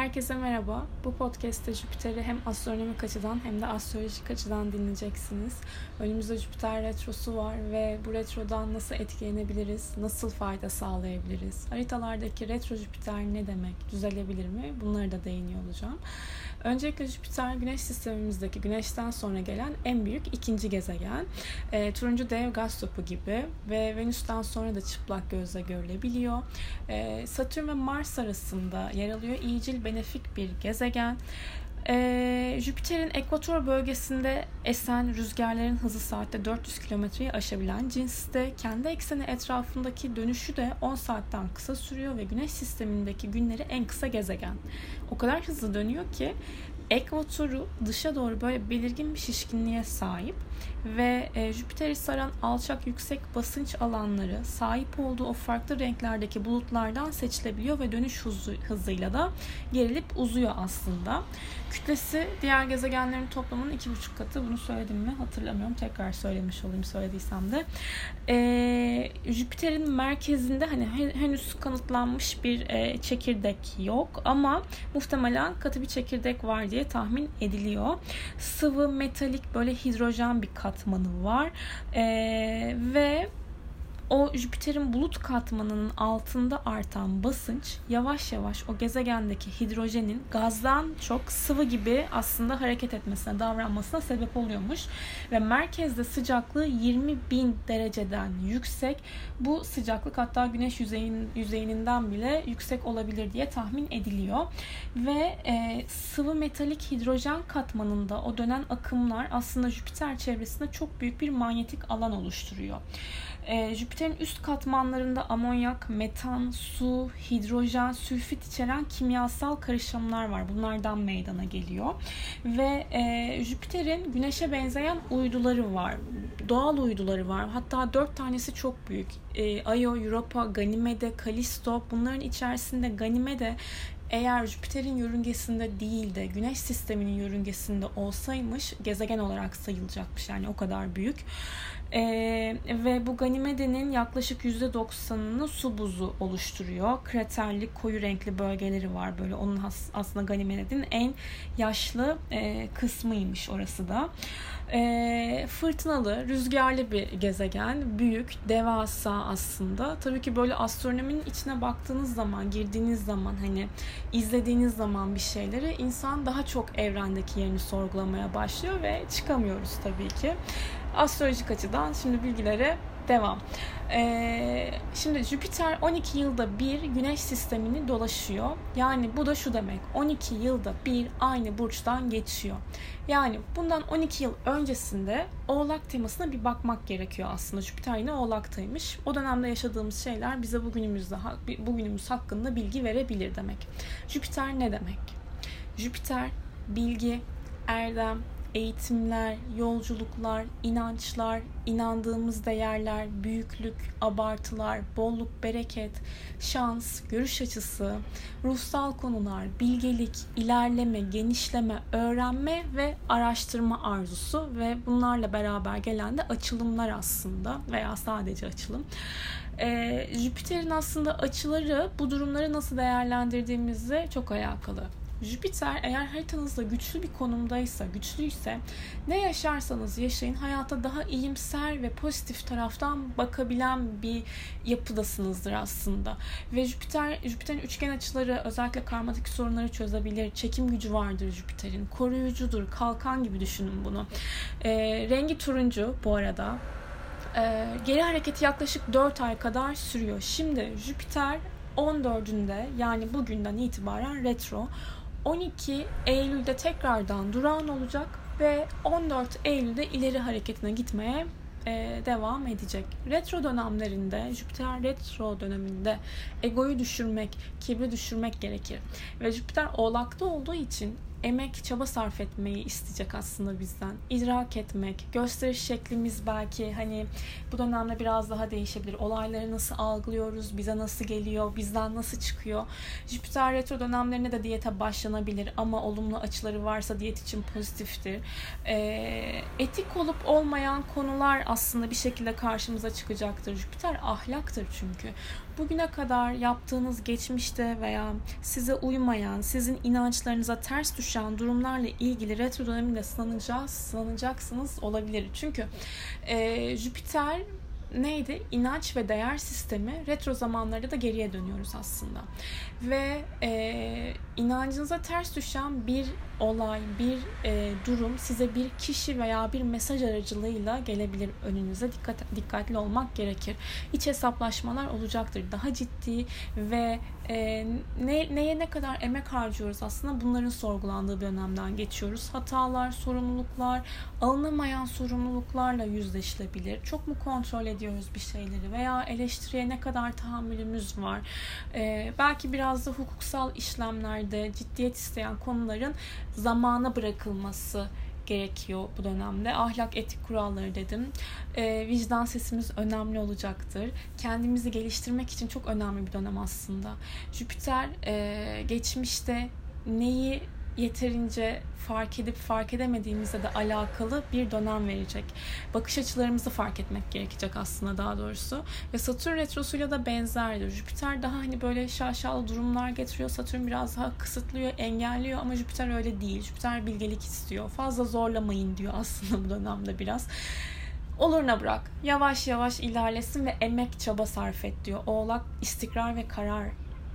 Herkese merhaba. Bu podcast'te Jüpiter'i hem astronomik açıdan hem de astrolojik açıdan dinleyeceksiniz. Önümüzde Jüpiter retrosu var ve bu retrodan nasıl etkilenebiliriz, nasıl fayda sağlayabiliriz, haritalardaki retro Jüpiter ne demek, düzelebilir mi? Bunları da değiniyor olacağım. Öncelikle Jüpiter Güneş sistemimizdeki Güneş'ten sonra gelen en büyük ikinci gezegen. E, turuncu dev gaz topu gibi ve Venüs'ten sonra da çıplak gözle görülebiliyor. E, Satürn ve Mars arasında yer alıyor. İyicil benefik bir gezegen. Ee, Jüpiter'in ekvator bölgesinde esen rüzgarların hızı saatte 400 kilometreyi aşabilen cinste kendi ekseni etrafındaki dönüşü de 10 saatten kısa sürüyor ve güneş sistemindeki günleri en kısa gezegen. O kadar hızlı dönüyor ki ekvatoru dışa doğru böyle belirgin bir şişkinliğe sahip ve e, Jüpiter'i saran alçak yüksek basınç alanları sahip olduğu o farklı renklerdeki bulutlardan seçilebiliyor ve dönüş hızı, hızıyla da gerilip uzuyor aslında. Kütlesi diğer gezegenlerin toplamının iki buçuk katı. Bunu söyledim mi hatırlamıyorum. Tekrar söylemiş olayım söylediysem de. E, Jüpiter'in merkezinde hani henüz kanıtlanmış bir e, çekirdek yok ama muhtemelen katı bir çekirdek var diye tahmin ediliyor. Sıvı, metalik böyle hidrojen bir katmanı var. E, ve o Jüpiter'in bulut katmanının altında artan basınç yavaş yavaş o gezegendeki hidrojenin gazdan çok sıvı gibi aslında hareket etmesine, davranmasına sebep oluyormuş. Ve merkezde sıcaklığı 20 bin dereceden yüksek. Bu sıcaklık hatta güneş yüzeyin, yüzeyinden bile yüksek olabilir diye tahmin ediliyor. Ve e, sıvı metalik hidrojen katmanında o dönen akımlar aslında Jüpiter çevresinde çok büyük bir manyetik alan oluşturuyor. E, Jüpiter'in üst katmanlarında amonyak, metan, su, hidrojen, sülfit içeren kimyasal karışımlar var. Bunlardan meydana geliyor. Ve e, Jüpiter'in Güneş'e benzeyen uyduları var. Doğal uyduları var. Hatta dört tanesi çok büyük. E, Io, Europa, Ganymede, Kalisto. Bunların içerisinde Ganymede eğer Jüpiter'in yörüngesinde değil de Güneş sisteminin yörüngesinde olsaymış gezegen olarak sayılacakmış yani o kadar büyük. Ee, ve bu Ganimede'nin yaklaşık %90'ını su buzu oluşturuyor. Kraterli, koyu renkli bölgeleri var böyle. Onun has, aslında Ganimede'nin en yaşlı e, kısmıymış orası da. E, fırtınalı, rüzgarlı bir gezegen. Büyük, devasa aslında. Tabii ki böyle astronominin içine baktığınız zaman, girdiğiniz zaman hani izlediğiniz zaman bir şeyleri insan daha çok evrendeki yerini sorgulamaya başlıyor ve çıkamıyoruz tabii ki astrolojik açıdan şimdi bilgilere devam. Ee, şimdi Jüpiter 12 yılda bir güneş sistemini dolaşıyor. Yani bu da şu demek. 12 yılda bir aynı burçtan geçiyor. Yani bundan 12 yıl öncesinde Oğlak temasına bir bakmak gerekiyor aslında. Jüpiter yine Oğlak'taymış. O dönemde yaşadığımız şeyler bize bugünümüzde bugünümüz hakkında bilgi verebilir demek. Jüpiter ne demek? Jüpiter bilgi, erdem, eğitimler, yolculuklar, inançlar, inandığımız değerler, büyüklük, abartılar, bolluk, bereket, şans, görüş açısı, ruhsal konular, bilgelik, ilerleme, genişleme, öğrenme ve araştırma arzusu ve bunlarla beraber gelen de açılımlar aslında veya sadece açılım. Ee, Jüpiter'in aslında açıları bu durumları nasıl değerlendirdiğimizle çok alakalı. Jüpiter eğer haritanızda güçlü bir konumdaysa, güçlüyse ne yaşarsanız yaşayın hayata daha iyimser ve pozitif taraftan bakabilen bir yapıdasınızdır aslında. Ve Jüpiter, Jüpiter'in üçgen açıları özellikle karmatik sorunları çözebilir. Çekim gücü vardır Jüpiter'in. Koruyucudur, kalkan gibi düşünün bunu. E, rengi turuncu bu arada. E, geri hareketi yaklaşık 4 ay kadar sürüyor. Şimdi Jüpiter 14'ünde yani bugünden itibaren retro 12 Eylül'de tekrardan durağan olacak ve 14 Eylül'de ileri hareketine gitmeye e, devam edecek. Retro dönemlerinde, Jüpiter retro döneminde egoyu düşürmek, kibri düşürmek gerekir. Ve Jüpiter oğlakta olduğu için emek, çaba sarf etmeyi isteyecek aslında bizden. İdrak etmek, gösteriş şeklimiz belki hani bu dönemde biraz daha değişebilir. Olayları nasıl algılıyoruz, bize nasıl geliyor, bizden nasıl çıkıyor. Jüpiter retro dönemlerinde de diyete başlanabilir ama olumlu açıları varsa diyet için pozitiftir. Ee, etik olup olmayan konular aslında bir şekilde karşımıza çıkacaktır. Jüpiter ahlaktır çünkü. bugüne kadar yaptığınız geçmişte veya size uymayan, sizin inançlarınıza ters düşen durumlarla ilgili retro döneminde sınanacağız, sınanacaksınız olabilir. Çünkü e, Jüpiter neydi? İnanç ve değer sistemi retro zamanlarda da geriye dönüyoruz aslında. Ve e, inancınıza ters düşen bir olay, bir e, durum size bir kişi veya bir mesaj aracılığıyla gelebilir önünüze. Dikkat dikkatli olmak gerekir. İç hesaplaşmalar olacaktır. Daha ciddi ve e, ne, neye ne kadar emek harcıyoruz aslında bunların sorgulandığı bir dönemden geçiyoruz. Hatalar, sorumluluklar, alınamayan sorumluluklarla yüzleşilebilir. Çok mu kontrol ediyoruz bir şeyleri veya eleştiriye ne kadar tahammülümüz var? E, belki biraz da hukuksal işlemlerde ciddiyet isteyen konuların zamana bırakılması gerekiyor bu dönemde. Ahlak, etik kuralları dedim. E, vicdan sesimiz önemli olacaktır. Kendimizi geliştirmek için çok önemli bir dönem aslında. Jüpiter e, geçmişte neyi yeterince fark edip fark edemediğimizle de alakalı bir dönem verecek. Bakış açılarımızı fark etmek gerekecek aslında daha doğrusu. Ve Satürn retrosuyla da benzerdir. Jüpiter daha hani böyle şaşalı durumlar getiriyor. Satürn biraz daha kısıtlıyor, engelliyor ama Jüpiter öyle değil. Jüpiter bilgelik istiyor. Fazla zorlamayın diyor aslında bu dönemde biraz oluruna bırak. Yavaş yavaş ilerlesin ve emek çaba sarf et diyor. Oğlak istikrar ve karar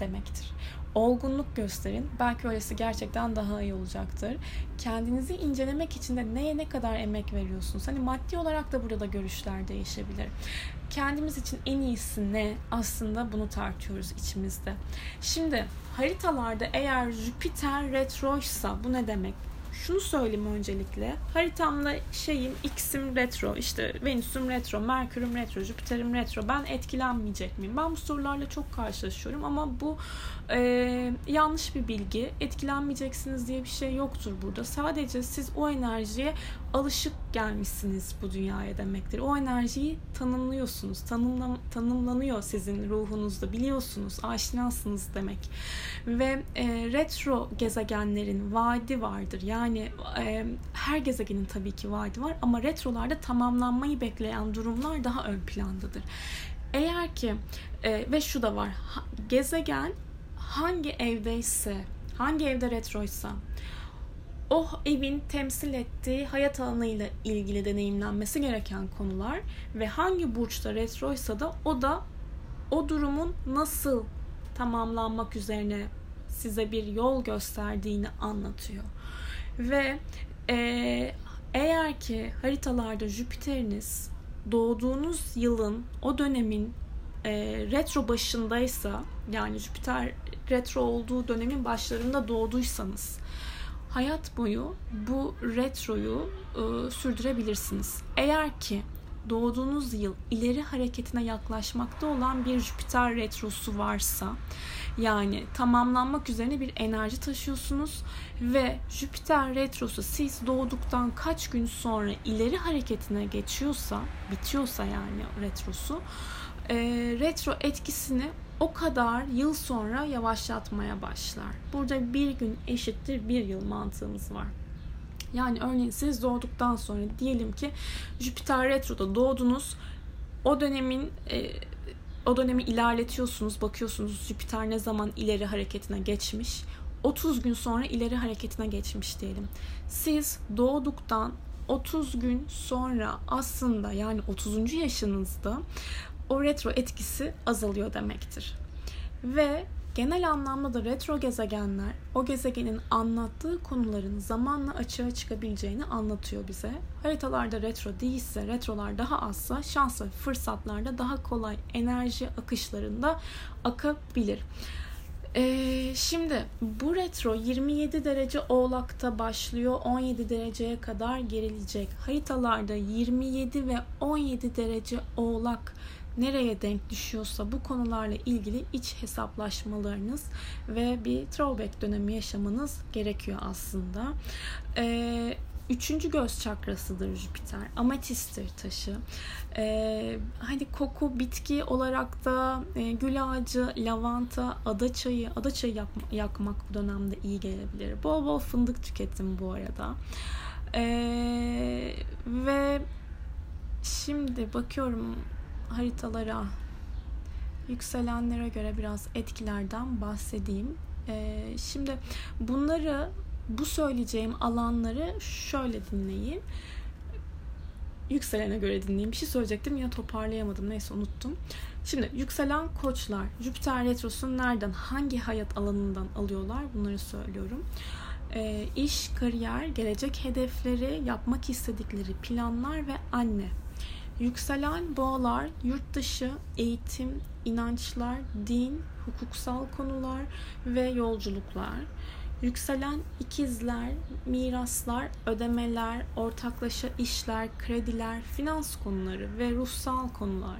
demektir olgunluk gösterin. Belki öylesi gerçekten daha iyi olacaktır. Kendinizi incelemek için de neye ne kadar emek veriyorsunuz? Hani maddi olarak da burada görüşler değişebilir. Kendimiz için en iyisi ne? Aslında bunu tartıyoruz içimizde. Şimdi haritalarda eğer Jüpiter retroysa bu ne demek? Şunu söyleyeyim öncelikle. Haritamda şeyim X'im retro, işte Venüs'üm retro, Merkür'üm retro, Jüpiter'im retro. Ben etkilenmeyecek miyim? Ben bu sorularla çok karşılaşıyorum ama bu e, yanlış bir bilgi. Etkilenmeyeceksiniz diye bir şey yoktur burada. Sadece siz o enerjiye alışık gelmişsiniz bu dünyaya demektir. O enerjiyi tanımlıyorsunuz. Tanımlam tanımlanıyor sizin ruhunuzda. Biliyorsunuz, aşinasınız demek. Ve e, retro gezegenlerin vaadi vardır. Yani e, her gezegenin tabii ki vaadi var ama retrolarda tamamlanmayı bekleyen durumlar daha ön plandadır. Eğer ki e, ve şu da var. Gezegen hangi evdeyse, hangi evde retroysa o evin temsil ettiği hayat alanıyla ilgili deneyimlenmesi gereken konular ve hangi burçta retroysa da o da o durumun nasıl tamamlanmak üzerine size bir yol gösterdiğini anlatıyor. Ve e, eğer ki haritalarda Jüpiter'iniz doğduğunuz yılın o dönemin e, retro başındaysa yani Jüpiter retro olduğu dönemin başlarında doğduysanız hayat boyu bu retroyu e, sürdürebilirsiniz. Eğer ki doğduğunuz yıl ileri hareketine yaklaşmakta olan bir Jüpiter retrosu varsa yani tamamlanmak üzerine bir enerji taşıyorsunuz ve Jüpiter retrosu siz doğduktan kaç gün sonra ileri hareketine geçiyorsa, bitiyorsa yani retrosu, e, retro etkisini o kadar yıl sonra yavaşlatmaya başlar. Burada bir gün eşittir bir yıl mantığımız var. Yani örneğin siz doğduktan sonra diyelim ki Jüpiter retroda doğdunuz. O dönemin e, o dönemi ilerletiyorsunuz, bakıyorsunuz Jüpiter ne zaman ileri hareketine geçmiş. 30 gün sonra ileri hareketine geçmiş diyelim. Siz doğduktan 30 gün sonra aslında yani 30. yaşınızda o retro etkisi azalıyor demektir. Ve genel anlamda da retro gezegenler o gezegenin anlattığı konuların zamanla açığa çıkabileceğini anlatıyor bize. Haritalarda retro değilse, retrolar daha azsa şans ve fırsatlarda daha kolay enerji akışlarında akabilir. Ee, şimdi bu retro 27 derece oğlakta başlıyor 17 dereceye kadar gerilecek. Haritalarda 27 ve 17 derece oğlak nereye denk düşüyorsa bu konularla ilgili iç hesaplaşmalarınız ve bir throwback dönemi yaşamanız gerekiyor aslında. Ee, Üçüncü göz çakrasıdır Jüpiter. Ametistir taşı. Ee, hani koku, bitki olarak da e, gül ağacı, lavanta, ada çayı, ada çayı yak, yakmak bu dönemde iyi gelebilir. Bol bol fındık tüketim bu arada. Ee, ve şimdi bakıyorum haritalara. yükselenlere göre biraz etkilerden bahsedeyim. Ee, şimdi bunları bu söyleyeceğim alanları şöyle dinleyin. Yükselene göre dinleyin. Bir şey söyleyecektim yine toparlayamadım. Neyse unuttum. Şimdi yükselen koçlar Jüpiter retrosunu nereden, hangi hayat alanından alıyorlar bunları söylüyorum. E, iş, kariyer, gelecek hedefleri, yapmak istedikleri planlar ve anne. Yükselen boğalar, yurt dışı, eğitim, inançlar, din, hukuksal konular ve yolculuklar. Yükselen ikizler, miraslar, ödemeler, ortaklaşa işler, krediler, finans konuları ve ruhsal konular.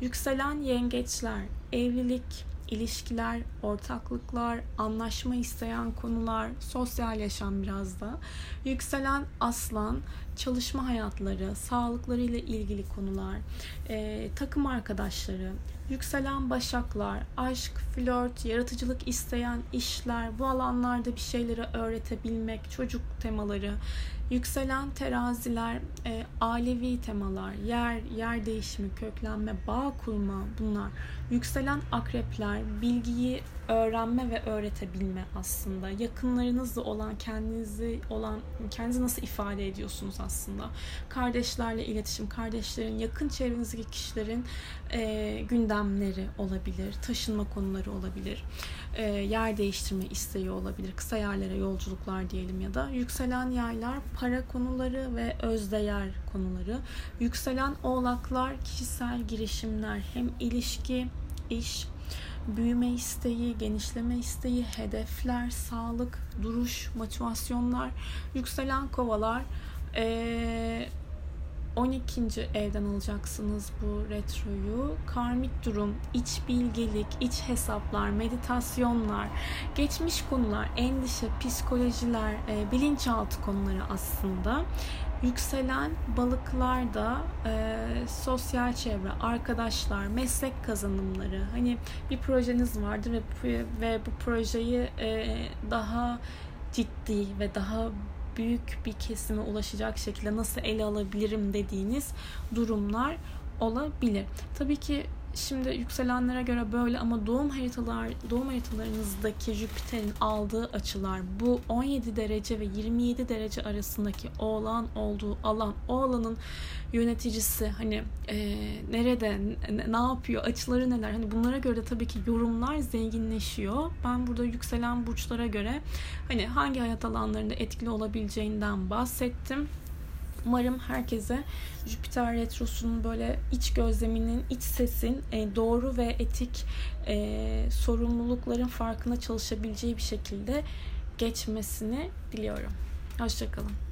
Yükselen yengeçler, evlilik, ilişkiler, ortaklıklar, anlaşma isteyen konular, sosyal yaşam biraz da. Yükselen aslan, çalışma hayatları, sağlıkları ile ilgili konular, e, takım arkadaşları, yükselen başaklar, aşk, flört, yaratıcılık isteyen işler, bu alanlarda bir şeyleri öğretebilmek, çocuk temaları, yükselen teraziler, e, ailevi temalar, yer, yer değişimi, köklenme, bağ kurma bunlar. Yükselen akrepler, bilgiyi öğrenme ve öğretebilme aslında. Yakınlarınızla olan kendinizi olan kendinizi nasıl ifade ediyorsunuz aslında. Kardeşlerle iletişim, kardeşlerin, yakın çevrenizdeki kişilerin e, gündemleri olabilir, taşınma konuları olabilir, e, yer değiştirme isteği olabilir, kısa yerlere yolculuklar diyelim ya da yükselen yaylar para konuları ve özdeğer konuları. Yükselen oğlaklar kişisel girişimler hem ilişki, iş, büyüme isteği, genişleme isteği, hedefler, sağlık, duruş, motivasyonlar, yükselen kovalar, ee, 12. evden alacaksınız bu retroyu. Karmik durum, iç bilgelik, iç hesaplar, meditasyonlar, geçmiş konular, endişe, psikolojiler, e, bilinçaltı konuları aslında. Yükselen balıklarda e, sosyal çevre, arkadaşlar, meslek kazanımları. Hani bir projeniz vardır ve, ve bu projeyi e, daha ciddi ve daha büyük bir kesime ulaşacak şekilde nasıl ele alabilirim dediğiniz durumlar olabilir. Tabii ki Şimdi yükselenlere göre böyle ama doğum haritalar doğum haritalarınızdaki Jüpiter'in aldığı açılar bu 17 derece ve 27 derece arasındaki oğlan olduğu alan o alanın yöneticisi hani e, nerede ne, ne yapıyor açıları neler hani bunlara göre de tabii ki yorumlar zenginleşiyor. Ben burada yükselen burçlara göre hani hangi hayat alanlarında etkili olabileceğinden bahsettim. Umarım herkese Jüpiter Retrosu'nun böyle iç gözleminin, iç sesin e, doğru ve etik e, sorumlulukların farkına çalışabileceği bir şekilde geçmesini diliyorum. Hoşçakalın.